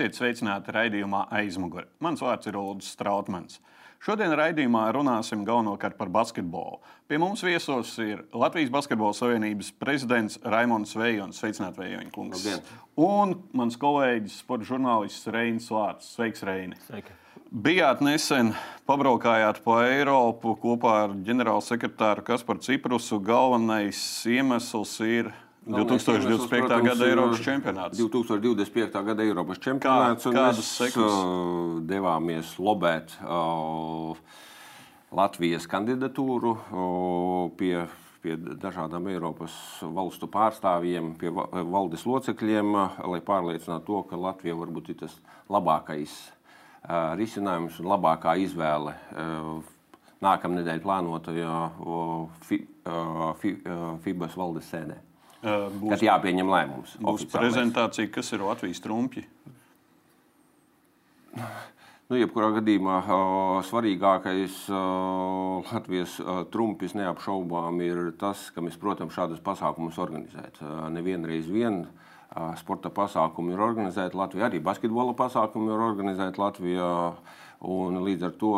Esiet sveicināti raidījumā aizmugurē. Mans vārds ir Ulrichs Strautmans. Šodien raidījumā runāsim galvenokārt par basketbolu. Pie mums viesos ir Latvijas Basketbola Savienības prezidents Raimons Vējons. Sveicināti, Vējoņa kungs. Labdien. Un mans kolēģis, sporta žurnālists Reinis Vārts. Sveiks, Reini. Sveiki. Bijāt nesen, pabraukājāt pa Eiropu kopā ar ģenerālsekretāru Kasparu Ciprusu. Galvenais iemesls ir 2025. gada Eiropas čempionāts. 2025. gada Eiropas čempionāts. Kā- un kādas mēs, sekas? uh, devāmies lobēt uh, Latvijas kandidatūru uh, pie, pie dažādām Eiropas valstu pārstāvjiem, pie va- valdes locekļiem, uh, lai pārliecinātu to, ka Latvija varbūt ir tas labākais uh, risinājums un labākā izvēle. uh, Nākamā nedēļa plānotajā fi, fi, FIBAS valdes sēdē. Būs, Kad jāpieņem lēmums. būs prezentācija, kas ir Latvijas trumpļi. Nu, jebkurā gadījumā ā, svarīgākais ā, Latvijas ā, trumpis neapšaubām ir tas, ka mēs, protams, šādus pasākumus organizēt. Nevienreiz vien sporta pasākumi ir organizēti Latvijā, arī basketbola pasākumi ir organizēti Latvijā. un Līdz ar to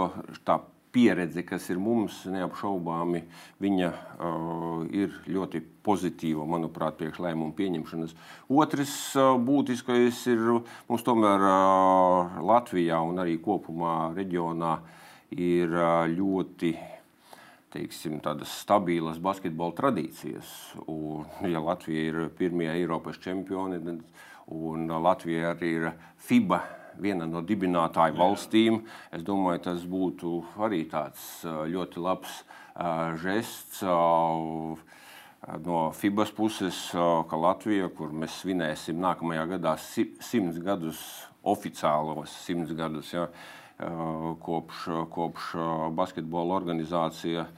tā pieredze, kas ir mums, neapšaubāmi, viņa uh, ir ļoti pozitīva, manuprāt, priekš lēmumu pieņemšanas. Otrs uh, būtiskais ir mums tomēr uh, Latvijā un arī kopumā reģionā ir uh, ļoti teiksim, tādas stabilas basketbola tradīcijas. Un, ja Latvija ir pirmie Eiropas čempioni, un Latvija arī ir FIBA viena no dibinātāju valstīm, es domāju, tas būtu arī tāds ā, ļoti labs ā, žests. ā, No FIBAS puses, ka Latvija, kur mēs svinēsim nākamajā gadā si- simts gadus, oficiālos simts gadus, ja, kopš, kopš basketbola organizācija ā,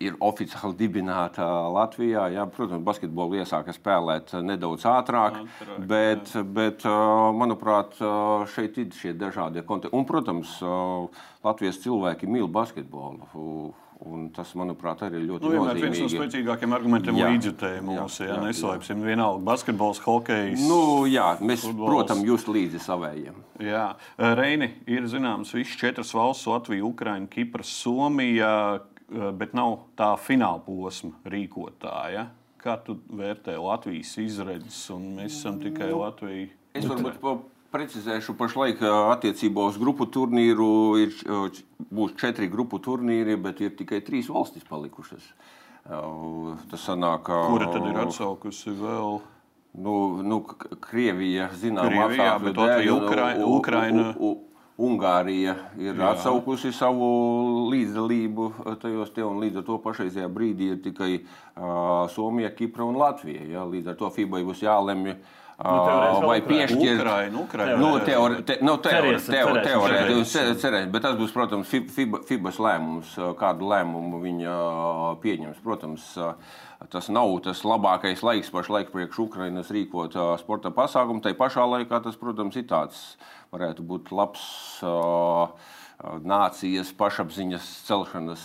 ir oficiāli dibināta Latvijā. Jā, protams, basketbolu iesāka spēlēt nedaudz ātrāk, Ātrāk, bet, bet ā, manuprāt, šeit ir šie dažādie konteksti. Un, protams, Latvijas cilvēki mīl basketbolu. Un tas, manuprāt, arī ir ļoti Nu, vienmēr viens no nozīmīgi. spēcīgākajiem argumentiem Jā. līdzjutēji Jā, ja jā, neslēpsim. Vienalga, basketbols, hokejs. Nu, jā, mēs, Futbols. protams, jūs līdzi savējiem. Jā, Reini ir zināms, visas četras valsts - Latvija, Ukraina, Kipra, Somija, bet nav tā fināla posma rīkotāja. Kā tu vērtē Latvijas izredzes, un mēs esam tikai Latvija? Es varbūt pa- precizēšu, pašlaik ā, attiecībā uz grupu turnīru ir, ā, būs četri grupu turnīri, bet ir tikai trīs valstis palikušas. Tas sanāk, ā, Kura tad ir atsaukusi vēl? Nu, nu, Krievija, zinām, Krievija, apstākļu bet Latvija, dēļ, un Ukrai- U- Ukraina. U- U- Ungārija ir Jā. atsaukusi savu līdzdalību tajos te, un līdz ar to pašreizajā brīdī ir tikai uh, Somija, Kipra un Latvija. Ja? Līdz ar to FIBA būs jālemj, uh, teorētiski vai piešķirt. Ukraina. Nu, teore, te, nu, teore, Cerēsim, teore, cerēsim, teorētiski cerēsim. cerēsim, bet tas būs, protams, Fi- FIBA, FIBAS lēmums, uh, kādu lēmumu viņa uh, pieņems. Protams, uh, tas nav tas labākais laiks pašlaik priekš Ukrainas rīkot uh, sporta pasākumu. Tai pašā laikā tas, protams, ir tāds, varētu būt labs. Nācijas pašapziņas celšanas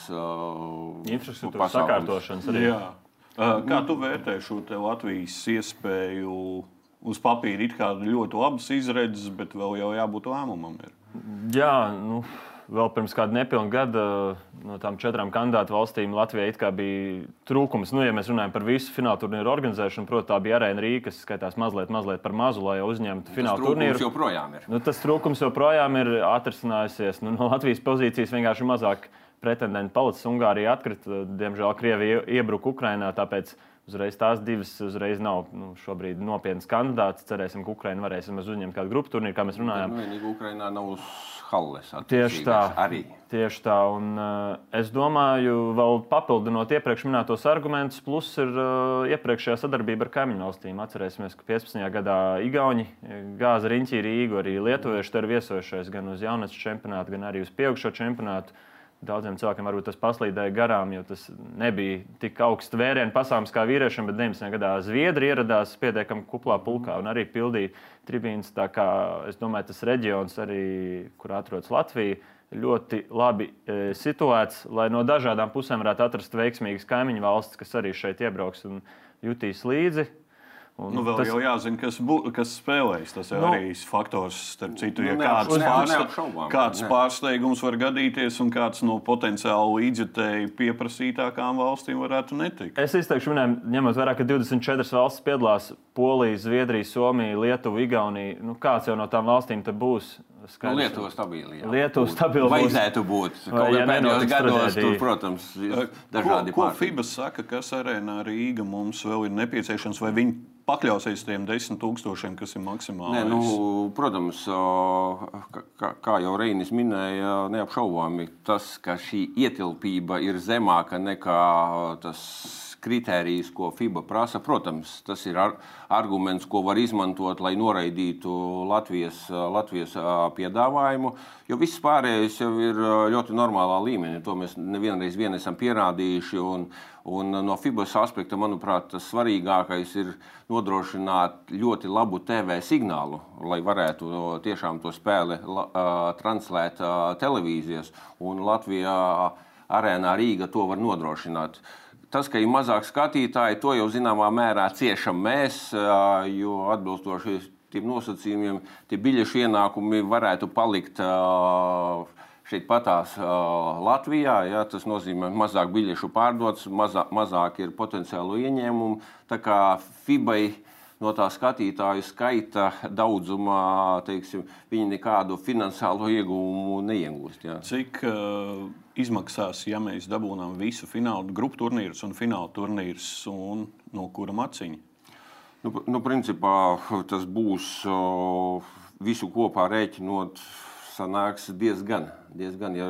Infrastruktūras sakārtošanas arī. Jā. Kā tu vērtē šo te Latvijas iespēju? Uz papīra ir ļoti labas izredzes, bet vēl jau jābūt lēmumam. Ir. Jā, nu, vēl pirms kāda nepilna gada no tām četrām kandidātu valstīm Latvijai bija trūkums. Nu, ja mēs runājam par visu fināla turnīru organizēšanu, protams, tā bija arēna Rīga, kas skaitās mazliet, mazliet par mazu, lai uzņemtu fināla Tas turnīru. joprojām ir. Nu, tas trūkums joprojām ir atrisinājusies. Nu, no Latvijas pozīcijas vienkārši mazāk pretendentu palicis. Ungārija atkrita, diemžēl Krievija iebruka Ukrainā. Tāpēc uzreiz tās divas uzreiz nav nu, šobrīd nopietnas kandidātas. Cerēsim, ka Ukraina varēs uzņemt kādu grupu turnīru, kā mēs runājām. Nu, vienīgi Ukrainā nav uz halles. Tieši tā. Arī. Tieši tā. Un, uh, es domāju, vēl papildinot iepriekš minētos argumentus, plus ir uh, iepriekšējā sadarbība ar kaimiņu valstīm. Atcerēsimies, ka 15. gadā Igauni gāza riņķī Rīgu, arī lietuvieši tur viesojušies gan uz jaunatnes čempionātu, gan arī uz pieaugušo čempionātu. Daudziem cilvēkiem varbūt tas paslīdēja garām, jo tas nebija tik augsts vērienu pasākums kā vīriešiem, bet 19. gadā Zviedri ieradās pietiekami kuplā pulkā un arī pildīja tribīnas. Tā kā es domāju, tas reģions, arī, kur atrodas Latvija, ļoti labi e, situēts, lai no dažādām pusēm varētu atrast veiksmīgas kaimiņu valstis, kas arī šeit iebrauks un jutīs līdzi. Un nu, vēl tas... jau jāzina, kas, bu, kas spēlēs. Tas ir nu, arī faktors, starp citu, ja nu, kāds, ne, pārste... kāds pārsteigums var gadīties un kāds no potenciāli līdzjutēji pieprasītākām valstīm varētu netikt. Es izteikšu, minēju, ņemot vērā, ka 24 valstis piedalās Polija, Zviedrija, Somija, Lietuva, Igaunija. Nu, kāds jau no tām valstīm būs? Skaidrs. Nu, Lietuva stabili. Jā. Lietuva stabili. Vajadzētu būt. Kaut ja pēdējos gados tur, protams, ir dažādi ko, ko FIBA saka, kas arēnā Rīga mums vēl ir nepieciešams, vai viņi pakļausies tiem desmit tūkstošiem, kas ir maksimāli? Nē, nu, protams, kā, kā jau Reinis minēja, neapšaubāmi tas, ka šī ietilpība ir zemāka nekā tas kritērijus, ko FIBA prasa. Protams, tas ir ar, arguments, ko var izmantot, lai noraidītu Latvijas, Latvijas piedāvājumu. Jo viss pārējais jau ir ļoti normālā līmenī. To mēs nevienreiz vien esam pierādījuši. Un, un no FIBAS aspekta, manuprāt, tas svarīgākais ir nodrošināt ļoti labu TV signālu, lai varētu tiešām to spēli translēt televīzijas. Un Latvijā arēnā Rīga to var nodrošināt. Tas, ka ir mazāk skatītāji, to jau zināmā mērā ciešam mēs, jo atbilstoši tiem nosacījumiem, tie biļešu ienākumi varētu palikt šeit patās Latvijā. Ja, tas nozīmē, ka mazāk biļešu pārdots, mazā, mazāk ir potenciālu ieņēmumu. Tā kā FIBai no tā skatītāju skaita daudzumā, teiksim, viņi nekādu finansiālo ieguvumu neiegūst. Jā. Cik uh, izmaksās, ja mēs dabūnām visu finālu grupu turnīrus un fināla turnīrus, un no kura maciņa? Nu, nu, principā tas būs uh, visu kopā rēķinot. Sanāks diezgan, diezgan ja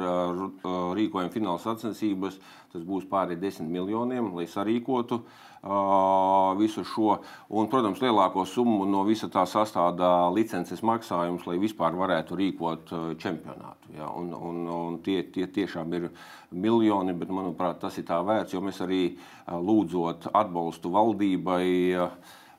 rīkojam fināla sacensības, tas būs pāri desmit miljoniem, lai sarīkotu uh, visu šo. Un, protams, lielāko summu no visa tā sastāvdā licences maksājums, lai vispār varētu rīkot čempionātu. Ja? Un, un, un tie, tie tiešām ir miljoni, bet manuprāt, tas ir tā vērts, jo mēs arī lūdzot atbalstu valdībai,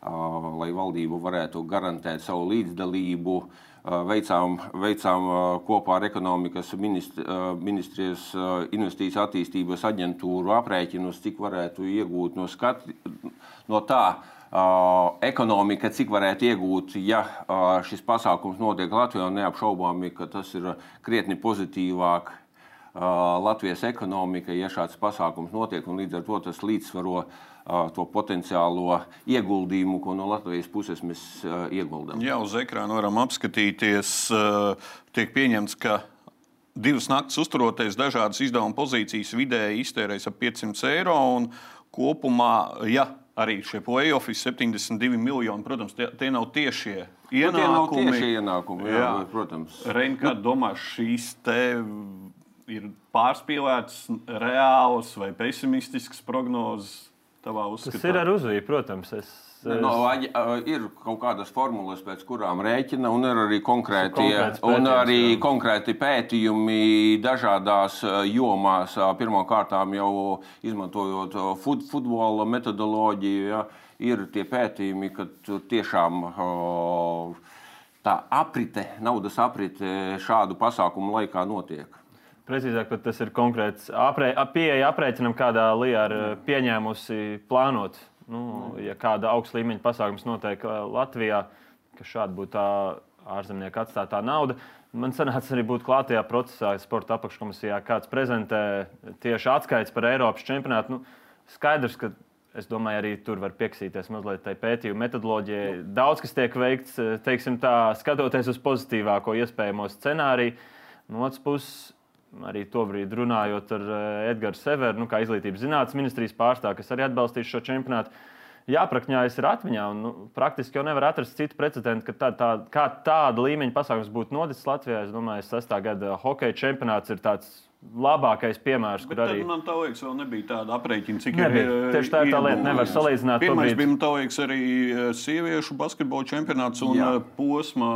lai valdība varētu garantēt savu līdzdalību veicām, veicām kopā ar ekonomikas ministri, ministrijas investīciju attīstības aģentūru aprēķinus, cik varētu iegūt no, skat, no tā. Ekonomika, cik varētu iegūt, ja šis pasākums notiek Latvijā, neapšaubāmi, ka tas ir krietni pozitīvāk Latvijas ekonomika, ja šāds pasākums notiek, un līdz ar to tas līdzsvaro uh, to potenciālo ieguldījumu, ko no Latvijas puses mēs ieguldām. Jā, uz ekrāna varam apskatīties, tiek pieņemts, ka divas naktas uzturoties dažādas izdevuma pozīcijas vidēji iztērēs ap 500 eiro. Kopumā, ja arī šie play-offi 72 miljoni, protams, tie, tie nav tiešie ienākumi. Nu, tie nav tieši ienākumi, jā, jā. protams. Rein, kā nu, domā, šīs te ir pārspīlētas, reālas vai pesimistiskas prognozes? Tas ir ar uzvīju, protams. Es, es... No, ir kaut kādas formulas, pēc kurām rēķina, un ir arī konkrēti, un arī jā. konkrēti pētījumi dažādās jomās. Pirmkārt, jau izmantojot fut, futbola metodoloģiju, ja, ir tie pētījumi, ka tiešām tā aprite, naudas aprite šādu pasākumu laikā notiek. Precīzāk, tas ir konkrēts aprē, pieeja aprēķinam, kādā Līja ir eh, pieņēmusi plānot. Nu, ja kāda augsta līmeņa pasākums notiek eh, Latvijā, ka šāda būtu tā ārzemnieka atstātā nauda. Man sanāca arī būt klātajā procesā, sporta apakškomisijā, kāds prezentē tieši atskaits par Eiropas čempionātu. Nu, skaidrs, ka es domāju, arī tur var pieksīties mazliet tai pētījuma metodoloģijai. Daudz kas tiek veikts, eh, teiksim tā, skatoties uz pozitīvāko iespējamo scenāriju. No otras puses, arī tobrīd runājot ar eh, Edgars Severu, nu, kā izglītības zinātnes ministrijas pārstāvu, kas arī atbalstīs šo čempionātu. Jāprakņājas ir atmiņā, un nu, praktiski jau nevar atrast citu precedentu, ka tā, tā, kā tāda līmeņa pasākums būtu noticis Latvijā. Es domāju, ka 6. gada hokeja čempionāts ir tāds labākais piemērs, kur arī. Man liekas, vēl nebija tāda aprēķina, cik nebija. ir. Tieši tā ir tā lieta, nevar salīdzināt. Pirmais bija, man liekas, arī eh, sieviešu basketbola čempionāts un Jā. Eh, posma,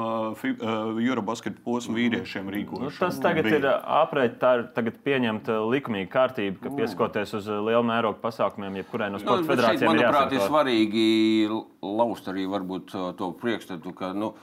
Eurobasket posma vīriešiem rīkošana. Nu, tas tagad bija. ir aprēķināts, tā ir tagad pieņemta likumīga kārtība, ka pieskoties uz lielu mērogu pasākumiem, jebkurai no sporta nu, federācijām. Manuprāt, ir svarīgi laust arī varbūt to priekšstatu, ka. Nu,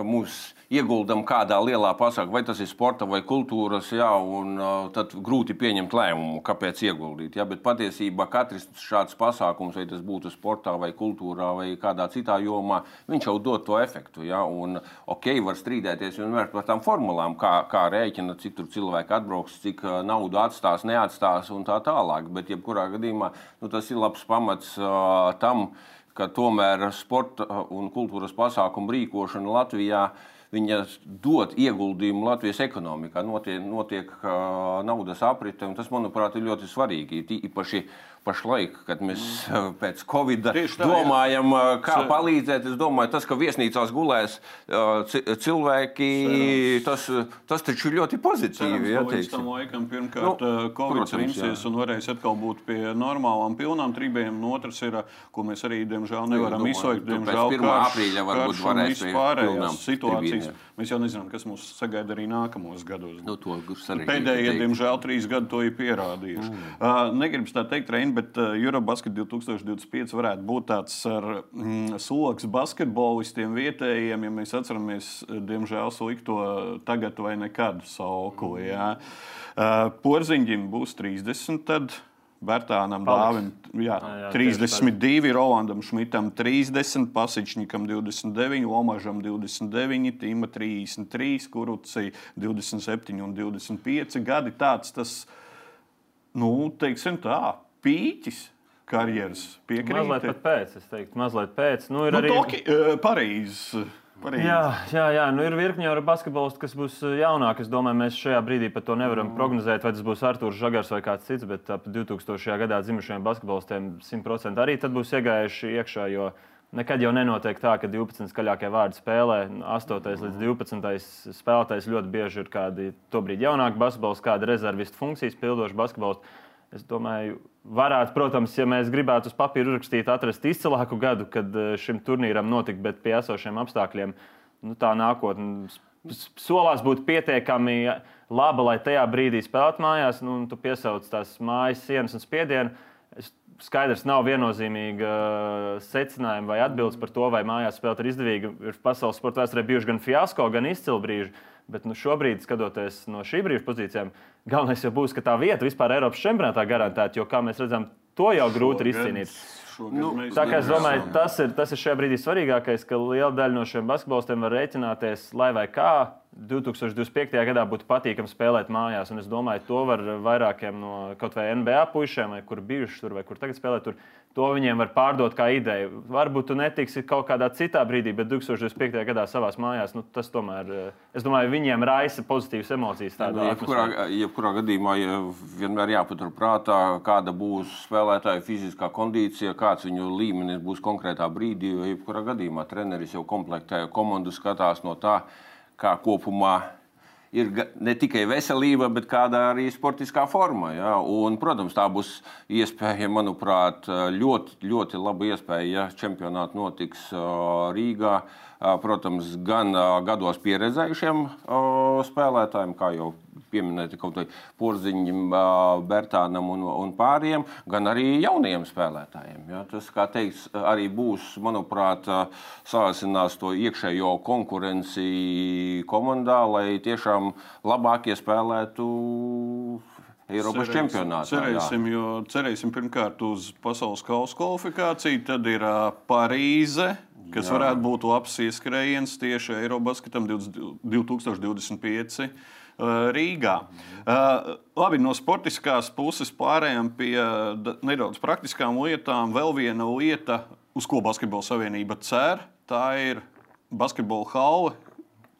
ka mūs ieguldam kādā lielā pasākumā, vai tas ir sporta vai kultūras, jā, un uh, tad grūti pieņemt lēmumu, kāpēc ieguldīt. Jā, bet patiesībā katrs šāds pasākums, vai tas būtu sportā vai kultūrā vai kādā citā jomā, viņš jau dod to efektu. Jā, un, ok, var strīdēties vienmēr par tām formulām, kā, kā rēķina, cik tur cilvēki atbrauks, cik uh, naudu atstās, neatstās un tā tālāk. Bet, jebkurā gadījumā, nu, tas ir labs pamats uh, tam, ka tomēr sporta un kultūras pasākumu rīkošana Latvijā viņa dod ieguldījumu Latvijas ekonomikā, notiek, notiek uh, naudas aprite, un tas, manuprāt, ir ļoti svarīgi. Īpaši pašlaik, kad mēs mm. pēc Covid tā, domājam, jā. kā palīdzēt. Es domāju, tas, ka viesnīcās gulēs cilvēki, tas, tas taču ir ļoti pozitīvi. Jā, līdz tam laikam, pirmkārt, nu, Covid trimsies un varēs atkal būt pie normālām pilnām trībiem. Un otrs ir, ko mēs arī, diemžēl, nevaram izsaukt. Diemžēl, 1. aprīļa varbūt varēs vispārējās situācijas. Trībiem, mēs jau nezinām, kas mūs sagaida arī nākamos gados. Nu, Pēdējie, diemžēl, trīs gadi to ir pierādījuši. Mm. Uh, Negribas tā teikt, Reini, bet uh, Eurobasket 2025 varētu būt tāds ar mm, sloks basketbolistiem vietējiem, ja mēs atceramies, diemžēl, slikto tagad vai nekad sauku. Mm. Jā. Uh, Porziņģim būs 30. Tad. Bērtānam Dāvim jā, jā, 32, Rolandam Šmitam 30, Pasičnikam 29, Omažam 29, Tīma 33, Kuruci 27 un 25 gadi. Tāds tas, nu, teiksim tā, pīķis karjeras piekrīt. Mazliet pat pēc, es teiktu, mazliet pēc. Nu, ir nu, arī Toki, uh, Parīzes. Parīzi. Jā, jā, jā. Nu, ir virkni jau basketbolisti, kas būs jaunāki. Es domāju, mēs šajā brīdī par to nevaram mm. prognozēt, vai tas būs Arthurs Žagars vai kāds cits. Bet ap 2000. gadā dzimušajiem basketbolistiem 100% arī tad būs iegājuši iekšā. Jo nekad jau nenotiek tā, ka 12 skaļākie vārdi spēlē, 8 līdz 12 spēlētājs ļoti bieži ir kādi tobrīd jaunāki basketbolisti, kāda rezervistu funkcijas pildoši basketbolisti. Es domāju, varētu, protams, ja mēs gribētu uz papīra uzrakstīt, atrast izcilāku gadu, kad eh, šim turnīram notikt, bet pie esošiem apstākļiem nu, tā nākotne solās būt pietiekami laba, lai tajā brīdī spēlētu mājās. Nu, tu piesauc tās mājas sienas un spiedienu. Skaidrs, nav viennozīmīga eh, secinājuma vai atbildes par to, vai mājās spēlēt ir izdevīga. Ir pasaules sporta vēsturē bijuši gan fiasko, gan izcili brīži. Bet nu, šobrīd, skatoties no šī brīža pozīcijām, galvenais jau būs, ka tā vieta vispār Eiropas čempionātā garantēta, jo, kā mēs redzam, to jau grūti ir izcīnīt. Nu, tā kā es domāju, tas ir, tas ir šajā brīdī svarīgākais, ka liela daļa no šiem basketbolistiem var rēķināties, lai vai kā 2025. gadā būtu patīkami spēlēt mājās. Un es domāju, to var vairākiem no kaut vai NBA puišiem, vai kur bijuši tur, vai kur tagad spēlē tur To viņiem var pārdot kā ideju. Varbūt tu netiksi kaut kādā citā brīdī, bet 2025. gadā savā mājās, nu, tas tomēr, eh, es domāju, viņiem raisa pozitīvas emocijas. Nu, jebkurā, jebkurā gadījumā ja vienmēr jāpatur prātā, kāda būs spēlētāja fiziskā kondīcija, kāds viņu līmenis būs konkrētā brīdī. Jo jebkurā gadījumā treneris jau komplektē komandu, skatās no tā, kā kopumā ir ne tikai veselība, bet kāda arī sportiskā forma. Ja? Un, protams, tā būs iespēja, manuprāt, ļoti, ļoti laba iespēja, ja čempionāts notiks Rīgā. Protams, gan gados pieredzējušiem spēlētājiem, kā jau pieminēti kaut vai Porziņam, Bērtānam un, un pāriem, gan arī jauniem spēlētājiem. Ja? Tas, kā teiks, arī būs, manuprāt, sāsinās to iekšējo konkurenci komandā, lai tiešām labākie spēlētu Eiropas cerēsim, čempionātā. Cerēsim, jā. jo cerēsim pirmkārt uz pasaules kausa kvalifikāciju, tad ir uh, Parīze. Kas jā. varētu būt labs ieskrējiens tieši Eirobaskatam 2025. Rīgā. Uh, labi, no sportiskās puses pārējām pie nedaudz praktiskām lietām. Vēl viena lieta, uz ko Basketbola savienība cer, tā ir basketbola hale,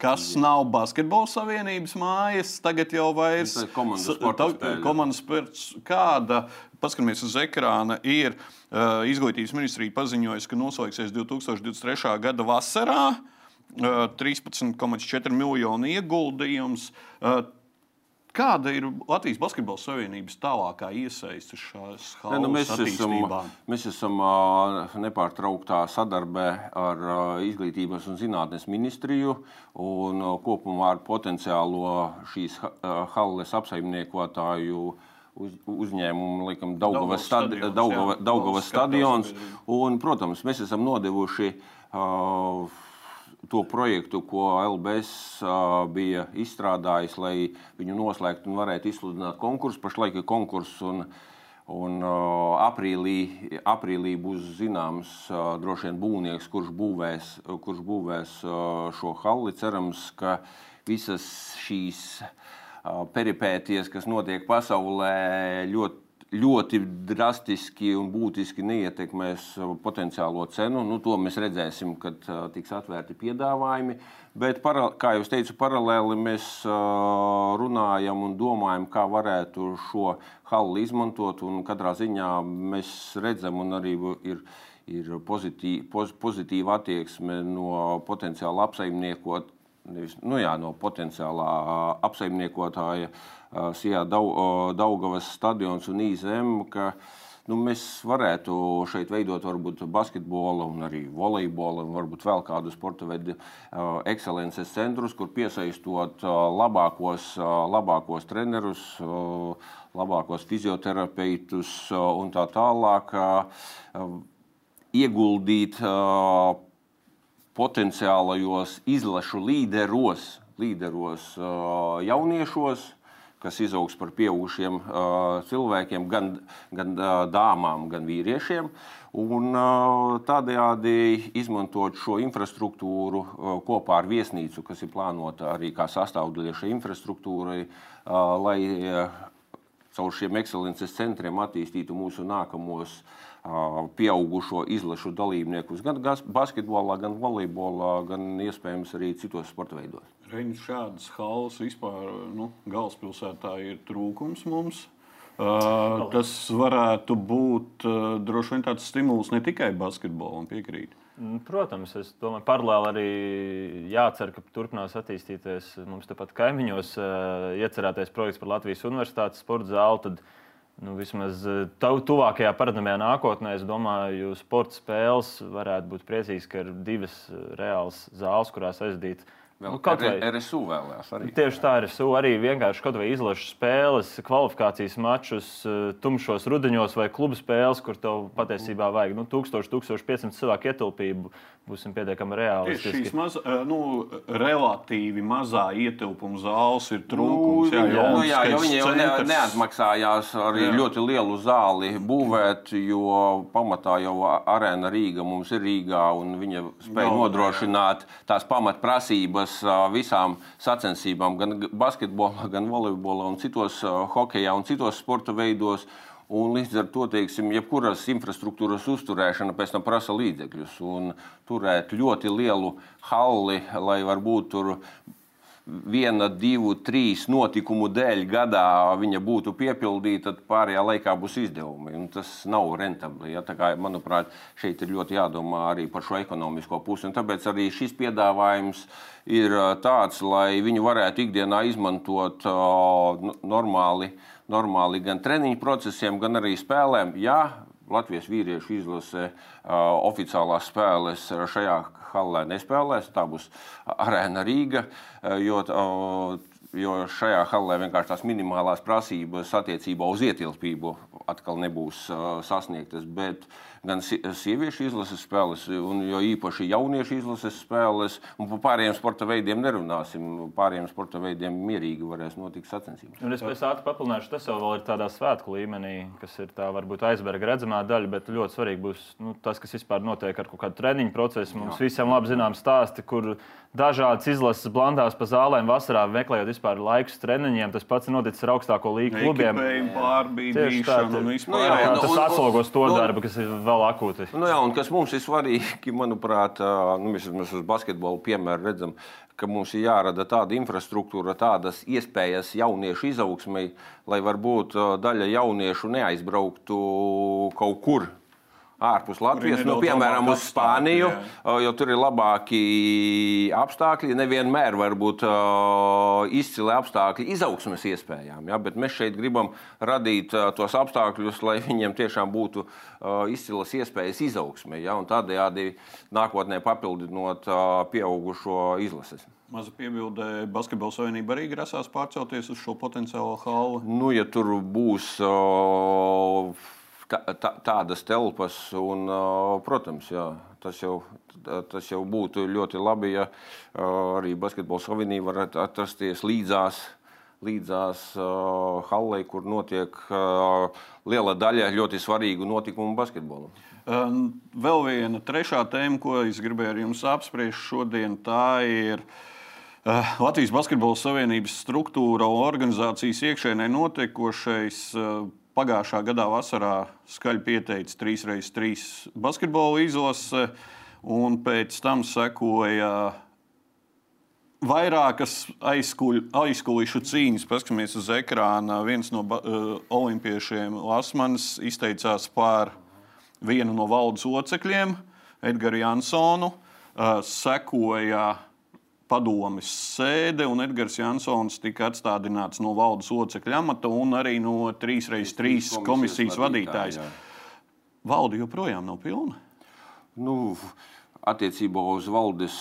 kas nav basketbola savienības mājas. Tagad jau vairs komandas sports. Kāda, paskatāmies uz ekrāna, ir uh, izglītības ministrija paziņojusi, ka noslēgsies 2023. gada vasarā. 13,4 miljonu ieguldījums. Kāda ir Latvijas Basketbola Savienības tālākā iesaiste šajās ne, nu, mēs esam, mēs esam uh, nepārtrauktā sadarbē ar uh, Izglītības un zinātnes ministriju un uh, kopumā ar potenciālo šīs halles apsaimniekotāju uz, uzņēmumu, laikam, Daugavas, stadi, Daugava, Daugavas stadions. Un, protams, mēs esam nodevuši uh, to projektu, ko LBS bija izstrādājis, lai viņu noslēgtu un varētu izsludināt konkursu. Pašlaik ir konkurss. Un, un uh, aprīlī, aprīlī būs zināms uh, droši vien būvnieks, kurš būvēs, kurš būvēs uh, šo halli. Cerams, ka visas šīs uh, peripēties, kas notiek pasaulē, ļoti ļoti drastiski un būtiski neietekmēs potenciālo cenu. Nu, to mēs redzēsim, kad tiks atvērti piedāvājumi. Bet, kā jau teicu, paralēli mēs runājam un domājam, kā varētu šo halu izmantot. Katrā ziņā mēs redzam, un arī ir, ir pozitīva, poz, pozitīva attieksme no potenciāla apsaimniekot. Nevis, nu jā, no potenciālā apsaimniekotāja Sijā Daugavas stadions un IZM, ka nu, mēs varētu šeit veidot varbūt basketbola un arī volejbola un varbūt vēl kādu sporta veidu ekscelences centrus, kur piesaistot labākos, labākos trenerus, labākos fizioterapeitus un tā tālāk ieguldīt potenciālajos izlašu līderos, līderos jauniešos, kas izaugs par pieaugušiem cilvēkiem, gan, gan dāmām, gan vīriešiem. Un, tādējādi izmantot šo infrastruktūru kopā ar viesnīcu, kas ir plānota arī kā sastāvdaļa šai infrastruktūrai, lai caur šiem ekscelences centriem attīstītu mūsu nākamos uh, pieaugušo izlašu dalībniekus gan basketbolā, gan volejbolā, gan iespējams arī citos sporta veidos. Reņģis šādas halas vispār nu, galvaspilsētā ir trūkums mums. Uh, tas varētu būt uh, droši vien tāds stimuls ne tikai basketbolam, piekrīt. Mm, protams, es domāju, paralēli arī jācer, ka turpinās attīstīties mums tepat kaimiņos uh, iecerētais projekts par Latvijas Universitātes sporta zāli. Nu, vismaz tuvākajā paredzamajā nākotnē, es domāju, sporta spēles varētu būt priecīgas, ka ir divas reālas zāles, kurās aizdīt Vēl nu, kaut vai RSU vēlējās arī. Tieši tā, RSU arī vienkārši kaut vai izlaša spēles, kvalifikācijas mačus, eh, tumšos rudeņos vai klubu spēles, kur tev patiesībā vajag nu, 1000, 1500 cilvēku ietilpību. Būsim pietiekami realistiski. Tieši šīs maz, eh, nu, relatīvi mazā ietilpuma zāles ir trūkums. Nu, jā, jā, nu, jā, jo viņi jau ne, neatmaksājās arī jā. ļoti lielu zāli būvēt, jo pamatā jau arēna Rīga mums ir Rīgā un viņa spēja no, nodrošināt jā. tās pamatprasības piedalās visām sacensībām, gan basketbolā, gan volejbolā, un citos hokeja un citos sporta veidos. Un līdz ar to, teiksim, jebkuras infrastruktūras uzturēšana pēc tam prasa līdzekļus. Un turēt ļoti lielu halli, lai varbūt tur viena, divu, trīs notikumu dēļ gadā viņa būtu piepildīta, tad pārējā laikā būs izdevumi. Un tas nav rentabli. Ja? Kā, manuprāt, šeit ir ļoti jādomā arī par šo ekonomisko pusi. Un tāpēc arī šis piedāvājums ir tāds, lai viņu varētu ikdienā izmantot uh, normāli, normāli gan treniņu procesiem, gan arī spēlēm. Jā, Latvijas vīriešu izlase uh, oficiālās spēles šajā halē nespēlēs. Tā būs arēna Rīga, jo, jo šajā halē vienkārši tās minimālās prasības attiecībā uz ietilpību atkal nebūs sasniegtas. Bet, uh, gan sieviešu izlases spēles, un jo īpaši jauniešu izlases spēles. Un par pārējiem sporta veidiem nerunāsim. Pārējiem sporta veidiem mierīgi varēs notikt sacensības. Un es pēc ātri papildināšu, tas jau ir tādā svētku līmenī, kas ir tā varbūt aizberga redzamā daļa, bet ļoti svarīgi būs nu, tas, kas vispār notiek ar kaut kādu treniņu procesu. Mums Jā. visiem labi zinām stāsti, kur dažādas izlases blandās pa zālēm vasarā, meklējot vispār laikus treniņiem. Tas pats ir noticis ar augstāko līgu klubiem. Tieši tā, tā, nu, jā, jā, tas atslogos to darbu, kas ir vēl akūti. Nu, jā, un kas mums ir svarīgi, manuprāt, nu, mēs, mēs uz basketbolu piemēru redzam, ka mums ir jārada tāda infrastruktūra, tādas iespējas jauniešu izaugsmai, lai varbūt daļa jauniešu neaizbrauktu kaut kur ārpus Latvijas, nu, piemēram, uz Spāniju, jā. jo tur ir labāki apstākļi. Nevienmēr var būt izcili apstākļi izaugsmes iespējām, ja? bet mēs šeit gribam radīt tos apstākļus, lai viņiem tiešām būtu izcilas iespējas izaugsmē, ja? tādējādi nākotnē papildinot pieaugušo izlases. Maza piebilde, Basketbola savienība arī grasās pārcelties uz šo potenciālo halu. Nu, ja tur būs uh, tā, tā, tādas telpas, un, protams, jā, tas jau, tas jau būtu ļoti labi, ja arī Basketbola savienība varētu atrasties līdzās. Līdzās uh, hallei, kur notiek uh, liela daļa ļoti svarīgu notikumu basketbolam. Um, vēl viena trešā tēma, ko es gribēju ar jums apspriest šodien, tā ir uh, Latvijas Basketbola Savienības struktūra un organizācijas iekšēnē notiekošais. Uh, Pagājušā gadā vasarā skaļi pieteicis 3x3 basketbola izlase, un pēc tam sekoja vairākas aizkulisku cīņas. Paskatāmies uz ekrāna. Viens no uh, olimpiešiem, Lasmans, izteicās par vienu no valdes locekļiem, Edgars Jansonu. Uh, sekoja padomes sēde, un Edgars Jansons tika atstādināts no valdes locekļa amata un arī no 3x3 komisijas, komisijas vadītājas. Valde joprojām nav pilna. Nu, Attiecībā uz valdes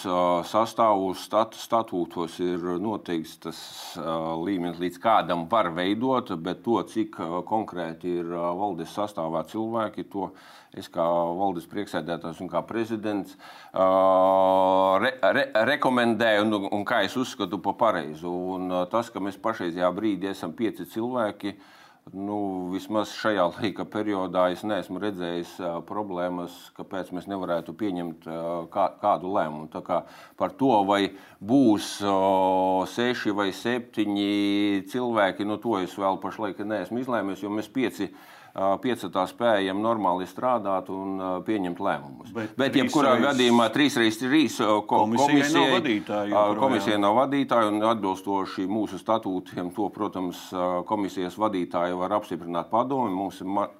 sastāvu stat, statūtos ir noteikts tas līmenis, līdz kādam var veidot, bet to, cik konkrēti ir valdes sastāvā cilvēki, to es kā valdes priekšsēdētājs un kā prezidents re, re, rekomendēju un, un kā es uzskatu par pareizu. Un tas, ka mēs pašreizajā brīdī esam pieci cilvēki, uh, Nu, vismaz šajā laika periodā es neesmu redzējis uh, problēmas, kāpēc mēs nevarētu pieņemt uh, kā, kādu lēmumu. Tā kā par to, vai būs uh, seši vai septiņi cilvēki, nu, to es vēl pašlaik neesmu izlēmis, jo mēs pieci esam piecatā spējam normāli strādāt un pieņemt lēmumus. Bet, Bet jebkurā gadījumā trīs reizes trīs komisijai nav vadītāja. Komisija nav vadītāja un atbilstoši mūsu statūtiem to, protams, komisijas vadītāja var apstiprināt padomi. Mums ir mar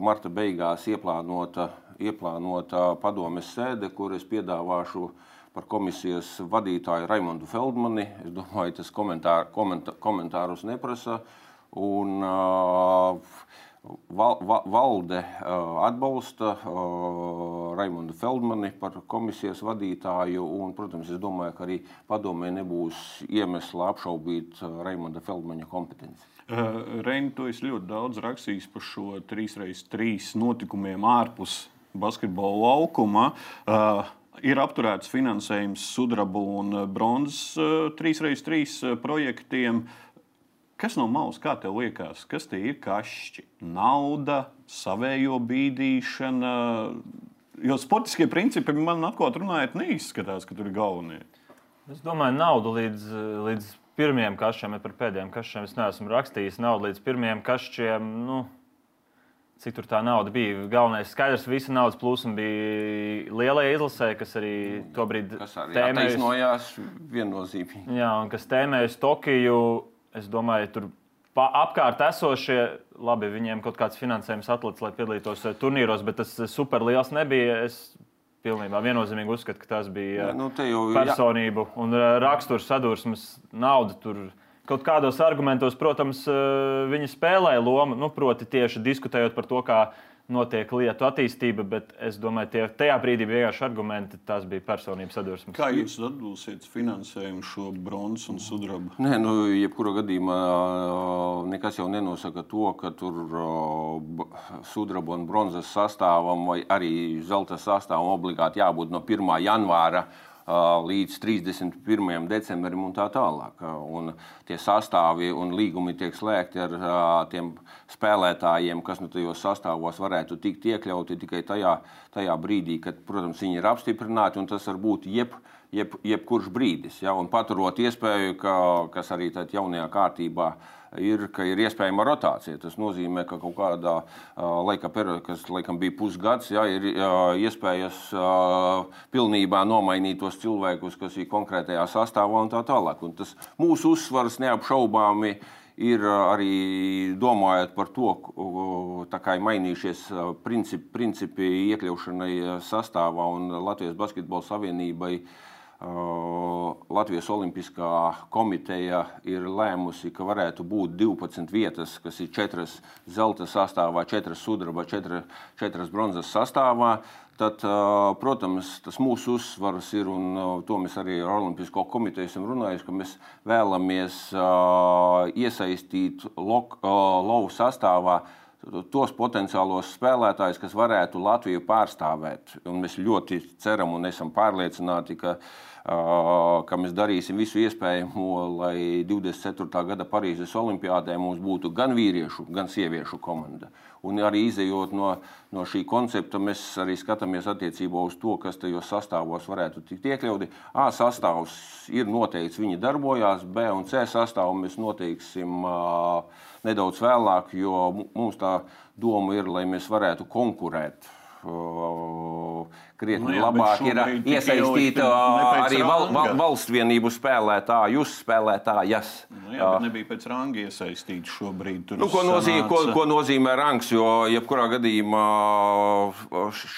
marta beigās ieplānota, ieplānota padomes sēde, kur es piedāvāšu par komisijas vadītāju Raimondu Feldmani. Es domāju, tas komentār, komentā, komentārus neprasa. Un, uh, Val, val, valde uh, atbalsta uh, Raimondu Feldmani par komisijas vadītāju. Un, protams, es domāju, ka arī padomē nebūs iemesla apšaubīt uh, Raimonda Feldmaņa kompetenci. Reini, tu esi ļoti daudz rakstījis par šo 3x3 notikumiem ārpus basketbola laukuma. Ir apturēts finansējums sudraba un bronzas 3x3 projektiem. Kas no malas, kā tev liekas, kas tie ir kašķi? Nauda, savējo bīdīšana. Jo sportiskie principi man atklāti runājot, neizskatās, ka tur ir galvenie. Es domāju, naudu līdz, līdz pirmajiem kašķiem, par pēdējiem kašķiem es neesmu rakstījis. Naudu līdz pirmajiem kašķiem. Nu, cik tur tā nauda bija. Galvenais skaidrs, visa naudas plūsma bija lielajai izlasē, kas arī tobrīd tēmējās viennozīmīgi. Jā, un kas tēmējas Tokiju es domāju, tur apkārt esošie, labi, viņiem kaut kāds finansējums atlicis, lai piedalītos eh, turnīros, bet tas eh, super liels nebija. Es pilnībā viennozīmīgi uzskatu, ka tas bija jā, nu, jau, personību jā. un eh, raksturs sadursmes nauda. Tur kaut kādos argumentos, protams, viņi spēlēja lomu, nu, proti, tieši diskutējot par to, kā notiek lietu attīstība, bet es domāju, tie tajā brīdī bija vienkārši argumenti, tas bija personības sadursmes. Kā jūs atbilsiet finansējumu šo bronzas un sudraba? Nē, nu, jebkurā gadījumā nekas jau nenosaka to, ka tur sudraba un bronzas sastāvam vai arī zelta sastāvam obligāti jābūt no 1. janvāra līdz 31. decembrim un tā tālāk. Un tie sastāvi un līgumi tiek slēgti ar tiem spēlētājiem, kas nu tajos sastāvos varētu tikt iekļauti tikai tajā, tajā brīdī, kad, protams, viņi ir apstiprināti, un tas var būt jeb, jeb, jebkurš brīdis. Ja? Un paturot iespēju, ka, kas arī jaunajā kārtībā ir ir, ka ir iespējama rotācija. Tas nozīmē, ka kaut kādā laika periodā, kas laikam bija pusgads, ja, ir iespējas pilnībā nomainīt tos cilvēkus, kas ir konkrētajā sastāvā un tā tālāk. Un tas mūsu uzsvars neapšaubāmi ir arī domājot par to, kā ir mainījušies principi, principi iekļaušanai sastāvā un Latvijas Basketbola Savienībai. Uh, Latvijas Olimpiskā komiteja ir lēmusi, ka varētu būt 12 vietas, kas ir 4 zelta sastāvā, 4 sudraba, 4, 4 bronzas sastāvā. Tad, protams, tas mūsu uzsvars ir, un to mēs arī ar Olimpisko komiteju esam runājuši, ka mēs vēlamies iesaistīt lovu sastāvā tos potenciālos spēlētājus, kas varētu Latviju pārstāvēt. Un mēs ļoti ceram un esam pārliecināti, ka, ka mēs darīsim visu iespējamo, lai 24. gada Parīzes Olimpiādē mums būtu gan vīriešu, gan sieviešu komanda. Un arī izējot no, no šī koncepta, mēs arī skatāmies attiecībā uz to, kas tajos sastāvos varētu tikt iekļauti. A sastāvs ir noteikts, viņi darbojās, B un C sastāvu mēs noteiksim uh, nedaudz vēlāk, jo mums tā doma ir, lai mēs varētu konkurēt krietni nu jā, labāk ir iesaistīta arī val, val, valsts vienību spēlētājus, spēlētājas. Nu jā, bet nebija pēc ranga iesaistīta šobrīd. Nu, ko, nozīmē, ko, ko nozīmē rangs? Jo, jebkurā gadījumā,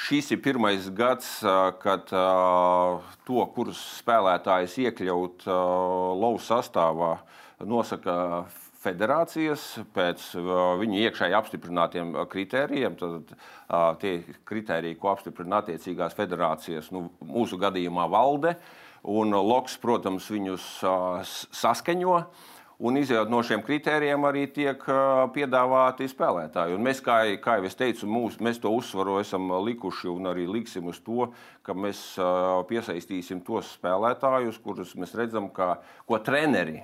šis ir pirmais gads, kad to, kurus spēlētājus iekļaut lauva sastāvā, nosaka federācijas pēc viņu iekšēji apstiprinātiem kritērijiem. Tad, tie kritēriji, ko apstiprina attiecīgās federācijas, nu, mūsu gadījumā valde, un LOKS, protams, viņus saskaņo. Un izjūt no šiem kritērijiem arī tiek piedāvāti spēlētāji. Un mēs, kā, kā jau es teicu, mūs, mēs to uzsvaru esam likuši un arī liksim uz to, ka mēs piesaistīsim tos spēlētājus, kurus mēs redzam, kā, ko treneri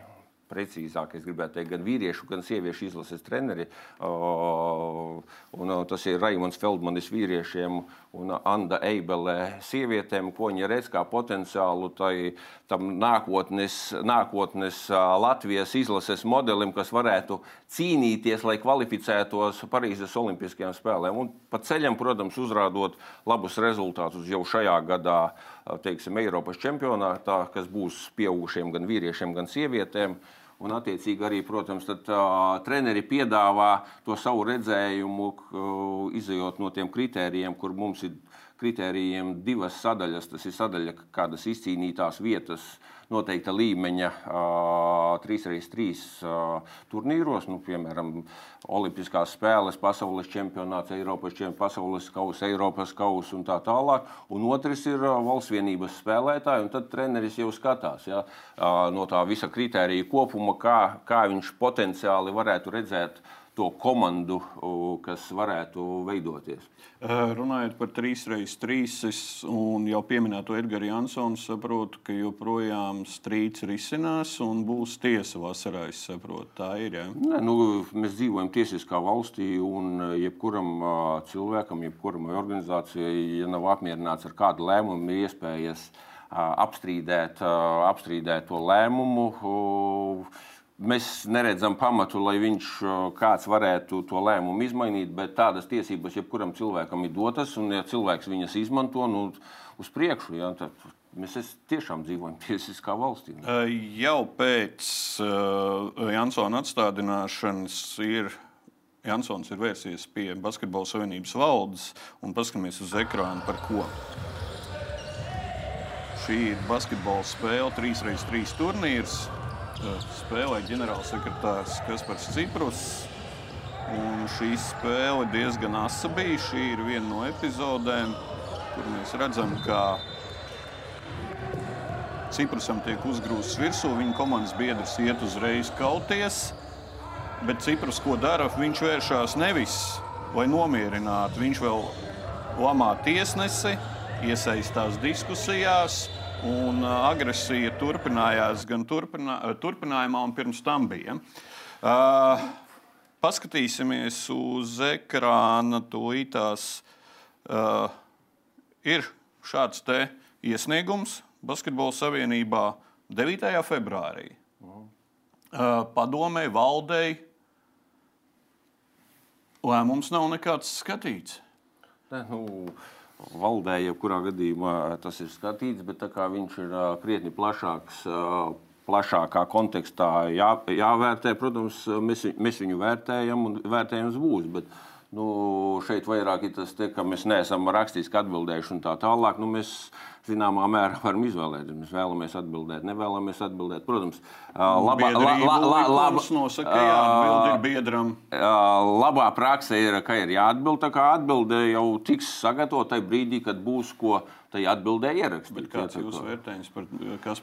precīzāk, es gribētu teikt, gan vīriešu, gan sieviešu izlases treneri. Un tas ir Raimons Feldmanis vīriešiem un Anna Eibelē sievietēm, ko viņi redz kā potenciālu tai, tam nākotnes, nākotnes Latvijas izlases modelim, kas varētu cīnīties, lai kvalificētos Parīzes Olimpiskajām spēlēm. Un pa ceļam, protams, uzrādot labus rezultātus jau šajā gadā, teiksim, Eiropas čempionātā, kas būs pieaugušiem gan vīriešiem, gan sievietēm. Un, attiecīgi, arī, protams, tad, uh, treneri piedāvā to savu redzējumu, uh, izējot no tiem kritērijiem, kur mums ir kritērijiem divas sadaļas. Tas ir sadaļa, kādas izcīnītās vietas noteikta līmeņa 3x3 turnīros, nu, piemēram, Olimpiskās spēles, pasaules čempionāts, Eiropas čempionāts, pasaules kausa, Eiropas kausa un tā tālāk. Un otrs ir valsts vienības spēlētāji, un tad treneris jau skatās ja, no tā visa kritērija kopuma, kā, kā viņš potenciāli varētu redzēt to komandu, kas varētu veidoties. Runājot par 3x3 un jau pieminēto Edgars Jansonu, saprotu, ka joprojām strīds risinās un būs tiesa vasarā. Saprotu, tā ir. Ja? Nē, nu, mēs dzīvojam tiesiskā valstī, un jebkuram cilvēkam, jebkuram organizācijai, ja nav apmierināts ar kādu lēmumu, ir iespējas apstrīdēt, apstrīdēt to lēmumu Mēs neredzam pamatu, lai viņš kāds varētu to lēmumu izmainīt, bet tādas tiesības jebkuram cilvēkam ir dotas, un ja cilvēks viņas izmanto nu, uz priekšu, ja, tad mēs tiešām dzīvojam tiesiskā valstī. Jau pēc uh, Jansona atstādināšanas ir. Jansons ir vērsies pie Basketbola Savienības valdes un paskatāmies uz ekrānu par ko. Šī ir basketbola spēle, 3x3 turnīrs spēlē ģenerālsekretārs Kaspars Ciprus. Un šī spēle diezgan asa bija. Šī ir viena no epizodēm, kur mēs redzam, ka Ciprusam tiek uzgrūsts virsū. Viņa komandas biedrs iet uzreiz kauties. Bet Ciprus, ko dara, viņš vēršās nevis lai nomierinātu. Viņš vēl lamā tiesnesi, iesaistās diskusijās Un agresija turpinājās gan turpinā, turpinājumā, un pirms tam bija. Uh, paskatīsimies uz ekrāna. Tūlītās uh, ir šāds iesniegums Basketbola Savienībā 9. februārī. Uh, padomē, valdei lēmums nav nekāds skatīts. Ne, nu, valdē, jebkurā gadījumā tas ir skatīts, bet viņš ir krietni plašāks. Plašākā kontekstā jā, jāvērtē, protams, mēs, mēs viņu vērtējam un vērtējums būs. Bet, nu, šeit vairāk ir tas, te, ka mēs neesam rakstiski atbildējuši un tā tālāk. Nu, mēs zināmā mērā varam izvēlēties. Mēs vēlamies atbildēt, nevēlamies atbildēt. Protams, labā, la, la, la, laba, nosaka, biedram. Labā praksa ir, ka ir jāatbild. Tā kā atbilde jau tiks sagatavota tajā brīdī, kad būs ko tai atbildē ierakstīt. Kāds ir jūsu vērtējums par,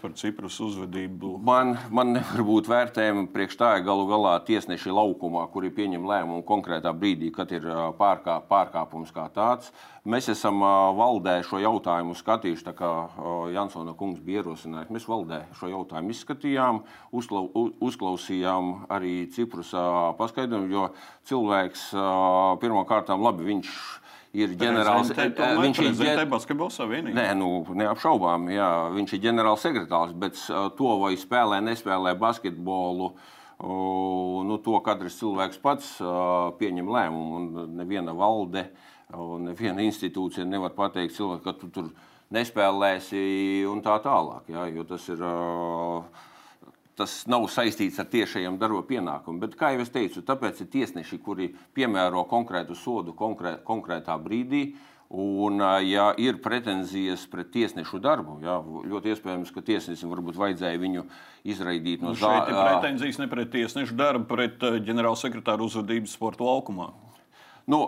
par Cipras uzvedību? Man, man nevar būt vērtējumi priekš tā, ja galu galā tiesneši laukumā, kuri pieņem lēmumu konkrētā brīdī, kad ir pārkā, pārkāpums kā tāds. Mēs esam valdē šo jautājumu skatījuši, tā kā Jansona kungs bija ierosinājis. Mēs valdē šo jautājumu izskatījām, uzklau, uzklausījām arī Cipras paskaidrojumu, jo cilvēks pirmkārt labi viņš ir ir ģenerāls. Viņš ir ģenerāls basketbola savienība. Nē, nu, neapšaubām, jā, viņš ir ģenerāls sekretārs, bet to vai spēlē, nespēlē basketbolu. Nu, to katrs cilvēks pats pieņem lēmumu, neviena valde, neviena institūcija nevar pateikt cilvēkam, ka tu tur nespēlēsi un tā tālāk. Jā, jo tas ir uh, tas nav saistīts ar tiešajiem darba pienākumiem. Bet, kā jau es teicu, tāpēc ir tiesneši, kuri piemēro konkrētu sodu konkrē, konkrētā brīdī. Un, ja ir pretenzijas pret tiesnešu darbu, jā, ļoti iespējams, ka tiesnesim varbūt vajadzēja viņu izraidīt no zāles. Šeit ir pretenzijas ne pret tiesnešu darbu, pret ģenerālsekretāru uzvedību sporta laukumā. Nu,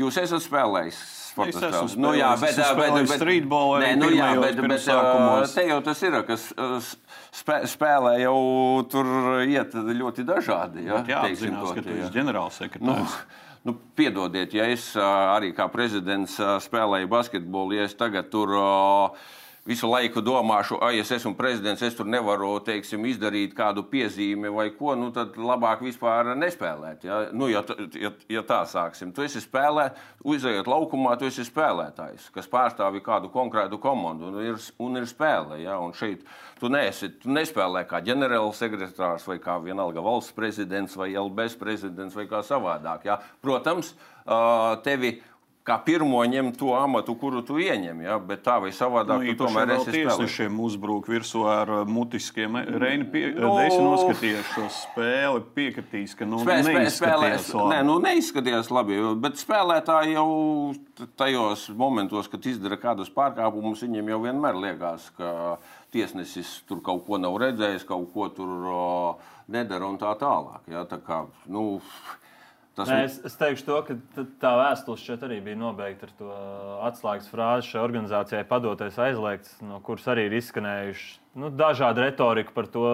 jūs esat spēlējis sporta spēles. Nu, jā, bet, bet, bet, streetball nē, nu, jā, bet, bet te jau tas ir, kas spē, spēlē jau tur iet ļoti dažādi. Ja, jā, apzinās, ka tu esi ģenerālsekretārs. Nu, Nu, piedodiet, ja es arī kā prezidents spēlēju basketbolu, ja es tagad tur uh, visu laiku domāšu, ah, ja es esmu prezidents, es tur nevaru teiksim, izdarīt kādu piezīmi vai ko, nu, tad labāk vispār nespēlēt. Ja, nu, ja, ja, ja tā sāksim, tu esi spēlētājs, uzejot laukumā, tu esi spēlētājs, kas pārstāv kādu konkrētu komandu un ir, un ir spēle. Ja, un šeit tu, neesi, tu nespēlē kā ģenerālsekretārs vai kā vienalga valsts prezidents vai LBS prezidents vai kā savādāk. Ja. Protams, tevi kā pirmo ņem to amatu, kuru tu ieņem. Ja? Bet tā vai savādāk, nu, tu tomēr esi tiesnešiem uzbruk virsū ar uh, mutiskiem. Reini pie, no. Uh, esi noskatījies šo spēli, piekritīs, ka nu, spē, neizskatījās spēlē, labi. Nē, nu, neizskatījās labi, bet spēlētāji jau tajos momentos, kad izdara kādus pārkāpumus, viņiem jau vienmēr liekas, ka tiesnesis tur kaut ko nav redzējis, kaut ko tur uh, nedara un tā tālāk. Ja? Tā kā, nu, Tas Nē, es, es teikšu, to, ka tā vēstule šeit arī bija nobeigta ar to atslēgas frāzi šai organizācijai padoties aizliegts, no kuras arī ir izskanējuši nu, dažādi retorika par to,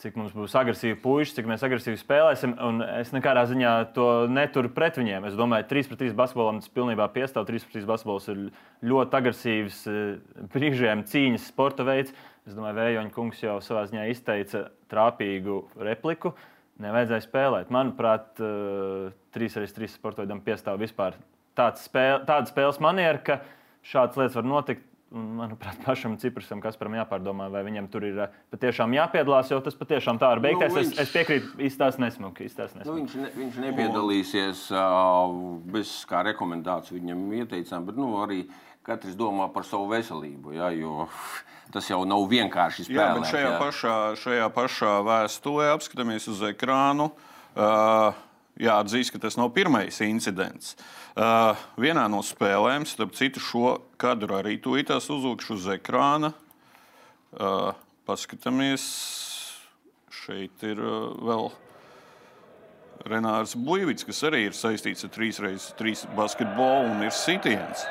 cik mums būs agresīvi puiši, cik mēs agresīvi spēlēsim. Es nekādā ziņā to neturu pret viņiem. Es domāju, ka 3 pret 3 basketbolam tas pilnībā piestāv. 3 pret 3 basketbols ir ļoti agresīvs, eh, brīžiem cīņas sporta veids. Es domāju, Vējoņa kungs jau savā ziņā izteica trāpīgu repliku. Uh, nevajadzēja spēlēt. Manuprāt, uh, 3-3 sportam piestāv vispār spēle, tāda spēles maniera, ka šādas lietas var notikt. Manuprāt, pašam Ciprusam, Kasparam jāpārdomā, vai viņam tur ir uh, patiešām jāpiedalās, jo tas patiešām tā ir beigties. Nu, viņš, es, es piekrītu, izstāst nesmuki. Izstās nesmuki. Nu, viņš, ne, viņš nepiedalīsies uh, bez kā rekomendāciju viņam ieteicām, bet nu, arī katrs domā par savu veselību. Ja, jo, Tas jau nav vienkārši spēlēt. Jā, bet šajā, jā. Pašā, šajā pašā vēstulē apskatāmies uz ekrānu. Uh, Jāatzīst, ka tas nav pirmais incidents. Uh, vienā no spēlēm, starp citu, šo kadru arī tūlītās uzlikšu uz ekrāna. Uh, paskatāmies, šeit ir uh, vēl Renārs Buļvits, kas arī ir saistīts ar 3x3 basketbolu un ir sitiens.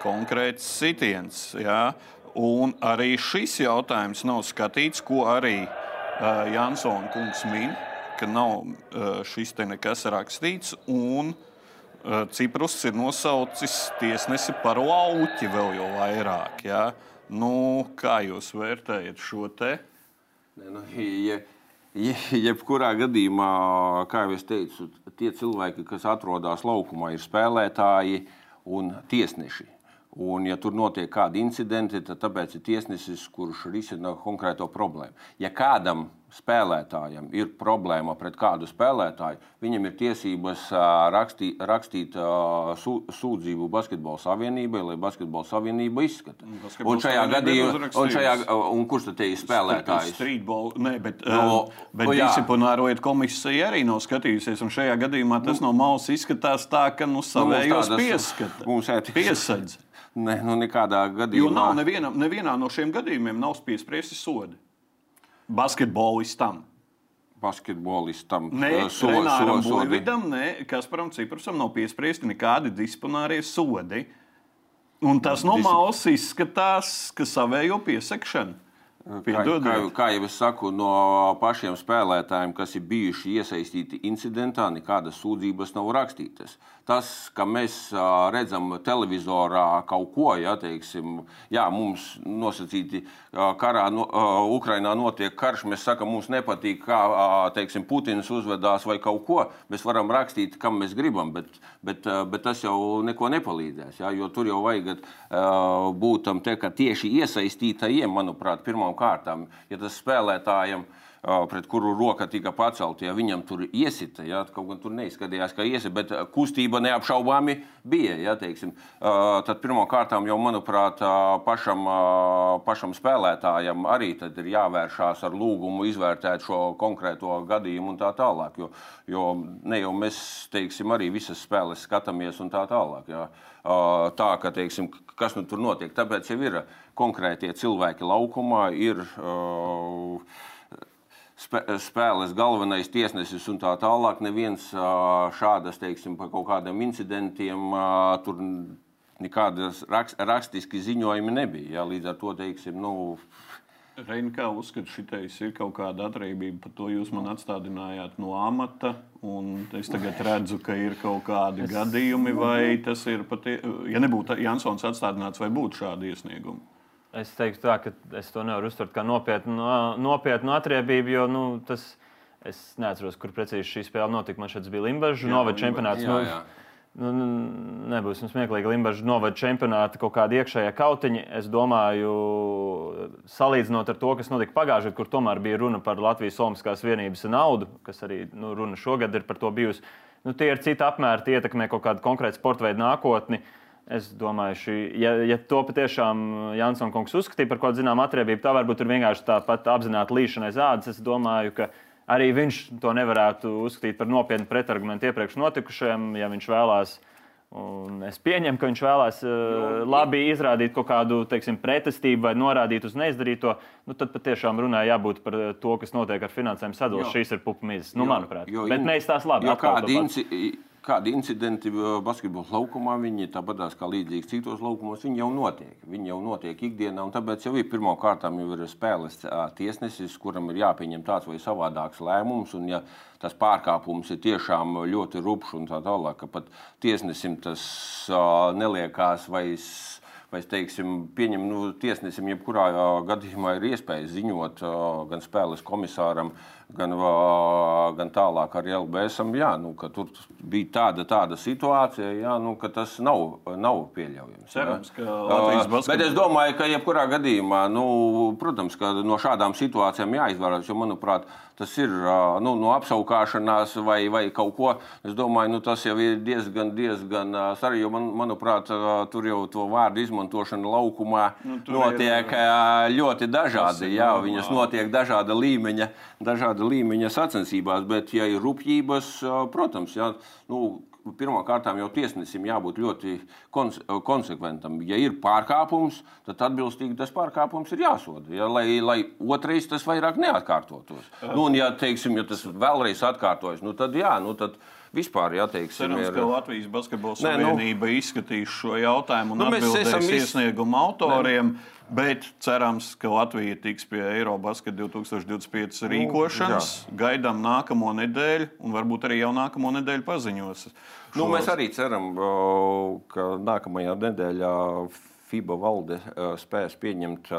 Konkrēts sitiens. Jā. Un arī šis jautājums nav skatīts, ko arī uh, Jansona kungs min, ka nav uh, šis te nekas rakstīts. Un uh, Ciprus ir nosaucis tiesnesi par lauķi vēl jau vairāk. Ja? Nu, kā jūs vērtējat šo te? Ne, nu, ja, ja, jebkurā gadījumā, kā jau es teicu, tie cilvēki, kas atrodas laukumā, ir spēlētāji un tiesneši. Un, ja tur notiek kādi incidenti, tad tāpēc ir tiesnesis, kurš risina konkrēto problēmu. Ja kādam spēlētājam ir problēma pret kādu spēlētāju, viņam ir tiesības rakstīt, rakstīt sūdzību Basketbola savienībai, lai Basketbola savienība izskata. Un šajā gadījumā, un, šajā, un kurš tad ir spēlētājs? Streetball, nē, bet, no, bet jā. disciplinārojiet komisija arī nav skatījusies, un šajā gadījumā tas nu, no malas izskatās tā, ka nu savējos nu, pieskata. Mums ētikas. Piesaidz. Ne, nu nekādā gadījumā. Jo nav neviena, nevienā no šiem gadījumiem nav piespriesti sodi. Basketbolistam. Basketbolistam. Nē, so, Renāram so, Buļvidam, ne Kasparam Ciprusam nav piespriesti nekādi disciplinārie sodi. Un tas no malas izskatās, ka savējo piesakšanu. Kā, kā, kā jau es saku, no pašiem spēlētājiem, kas ir bijuši iesaistīti incidentā, nekādas sūdzības nav rakstītas. Tas, ka mēs redzam televizorā kaut ko, ja teiksim, jā, mums nosacīti karā, no, Ukrainā notiek karš, mēs sakām, mums nepatīk, kā teiksim, Putins uzvedās vai kaut ko. Mēs varam rakstīt, kam mēs gribam, bet, bet, bet tas jau neko nepalīdzēs. Ja, jo tur jau vajag būt tam te, tieši iesaistītajiem, manuprāt, pirmām kārtām, ja tas spēlētājiem pret kuru roka tika pacelta, ja viņam tur iesita, ja, kaut gan tur neizskatījās, ka iesita, bet kustība neapšaubāmi bija. Ja, teiksim. tad pirmkārt jau, manuprāt, pašam, pašam spēlētājam arī ir jāvēršās ar lūgumu izvērtēt šo konkrēto gadījumu un tā tālāk. Jo, jo ne jau mēs, teiksim, arī visas spēles skatāmies un tā tālāk. Ja. Tā, ka, teiksim, kas nu tur notiek, tāpēc jau ir konkrētie cilvēki laukumā. Ir, uh, spēles galvenais tiesnesis un tā tālāk. Neviens šādas, teiksim, par kaut kādiem incidentiem tur nekādas rakstiski ziņojumi nebija. Jā, līdz ar to, teiksim, nu, Reini, kā uzskata, šitais ir kaut kāda atriebība, par to jūs man atstādinājāt no amata, un es tagad redzu, ka ir kaut kādi es... gadījumi, vai tas ir pat, ja nebūtu Jansons atstādināts, vai būtu šādi iesniegumi? Es teiktu, tā, ka es to nevaru uztvert kā nopietnu, nopietnu atriebību, jo nu, tas, es neatceros, kur precīzi šī spēle notika. Man šeit bija Limbaģa novada čempionāts. Jā, jā. Nu, nu, nebūs smieklīgi, Limbaģa novada čempionāta kaut kāda iekšējā kautiņa. Es domāju, salīdzinot ar to, kas notika pagājušajā gadā, kur tomēr bija runa par Latvijas Olimpiskās vienības naudu, kas arī nu, runa šogad ir par to bijusi. Nu, tie ir citi apmēri, tie ietekmē kaut kādu konkrētu sporta veidu nākotni. Uh, Es domāju, šī, ja, ja to patiešām Jansons kungs uzskatīja par kaut kādu zināmu atriebību, tā varbūt ir vienkārši tāpat apzināti līšanai zādas. Es domāju, ka arī viņš to nevarētu uzskatīt par nopietnu pretargumentu iepriekš notikušajam, ja viņš vēlās. Un es pieņemu, ka viņš vēlās uh, labi izrādīt kaut kādu teiksim, pretestību vai norādīt uz neizdarīto. Nu, tad patiešām runā jābūt par to, kas notiek ar finansējumu sadalīšanu. Šīs ir pupu mīzes, nu, jo, manuprāt. Jo, Bet neizstāsta labi. Kādi, inci, kādi incidenti basketbola laukumā, viņi tāpat kā līdzīgi citos laukumos, viņi jau notiek. Viņi jau notiek ikdienā, un tāpēc jau ir pirmām kārtām jau ir spēles tiesnesis, kuram ir jāpieņem tāds vai savādāks lēmums. Un, ja tas pārkāpums ir tiešām ļoti rupšs un tā tālāk, ka pat tiesnesim tas uh, neliekās vai. Vai teiksim, pieņem, nu, tiesnesim, jebkurā gadījumā ir iespēja ziņot uh, gan spēles komisāram, uh, gan, gan tālāk arī LBSam, jā, nu, ka tur bija tāda, tāda situācija, jā, nu, ka tas nav, nav pieļaujams. Cerams, ka Latvijas basketbols. Bet es domāju, ka jebkurā gadījumā, nu, protams, ka no šādām situācijām jāizvairās, jo, manuprāt, tas ir nu, no apskaukšanās vai, vai kaut ko. Es domāju, nu, tas jau ir diezgan, diezgan sarežģīti. Man, manuprāt, tur jau to vārdu izmantošana laukumā nu, notiek ir, ļoti dažādi. Jā, viņas notiek dažāda līmeņa, dažāda kāda līmeņa sacensībās, bet, ja ir rupjības, protams, jā, nu, pirmkārt jau tiesnesim jābūt ļoti konse konsekventam. Ja ir pārkāpums, tad atbilstīgi tas pārkāpums ir jāsoda, ja, lai, lai otrais tas vairāk neatkārtotos. Nu, un, ja, teiksim, ja tas vēlreiz atkārtojas, nu, tad jā, nu, tad vispār jāteiksim. Cerams, ir... ka Latvijas Basketbola Savienība nu, izskatīs šo jautājumu un nu, atbildēs iesniegumu autoriem. Ne. Bet cerams, ka Latvija tiks pie Eiropas 2025 nu, rīkošanas. Nu, Gaidām nākamo nedēļu, un varbūt arī jau nākamo nedēļu paziņos. Šos. Nu, mēs arī ceram, ka nākamajā nedēļā FIBA valde spēs pieņemt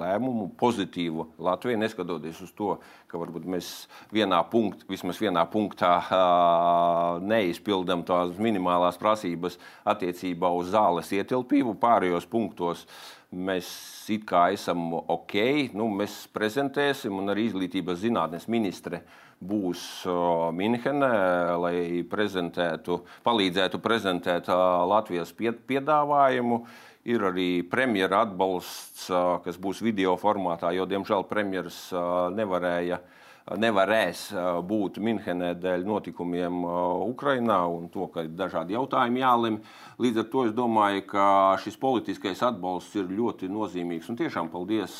lēmumu pozitīvu Latvijai, neskatoties uz to, ka varbūt mēs vienā punkt, vismaz vienā punktā neizpildām tās minimālās prasības attiecībā uz zāles ietilpību, pārējos punktos mēs it kā esam ok, nu, mēs prezentēsim, un arī izglītības zinātnes ministre būs Minhenē, lai prezentētu, palīdzētu prezentēt Latvijas piedāvājumu. Ir arī premjera atbalsts, kas būs video formātā, jo, diemžēl, premjeras nevarēja nevarēs būt Minhenē dēļ notikumiem Ukrajinā un to, ka ir dažādi jautājumi jālemj. Līdz ar to es domāju, ka šis politiskais atbalsts ir ļoti nozīmīgs. Un tiešām paldies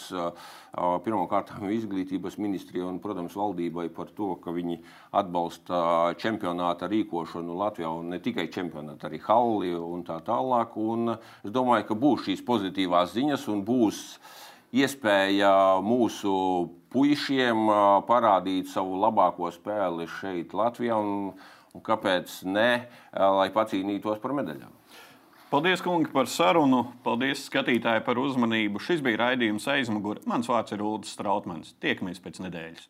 pirmkārt izglītības ministrijai un, protams, valdībai par to, ka viņi atbalsta čempionāta rīkošanu Latvijā un ne tikai čempionāta, arī halli un tā tālāk. Un es domāju, ka būs šīs pozitīvās ziņas un būs iespēja mūsu puišiem parādīt savu labāko spēli šeit, Latvijā, un, un kāpēc ne, lai pacīnītos par medaļām. Paldies, kungi, par sarunu. Paldies, skatītāji, par uzmanību. Šis bija raidījums aizmugurē. Mans vārds ir Ulrichs Strautmans. Tiekamies pēc nedēļas.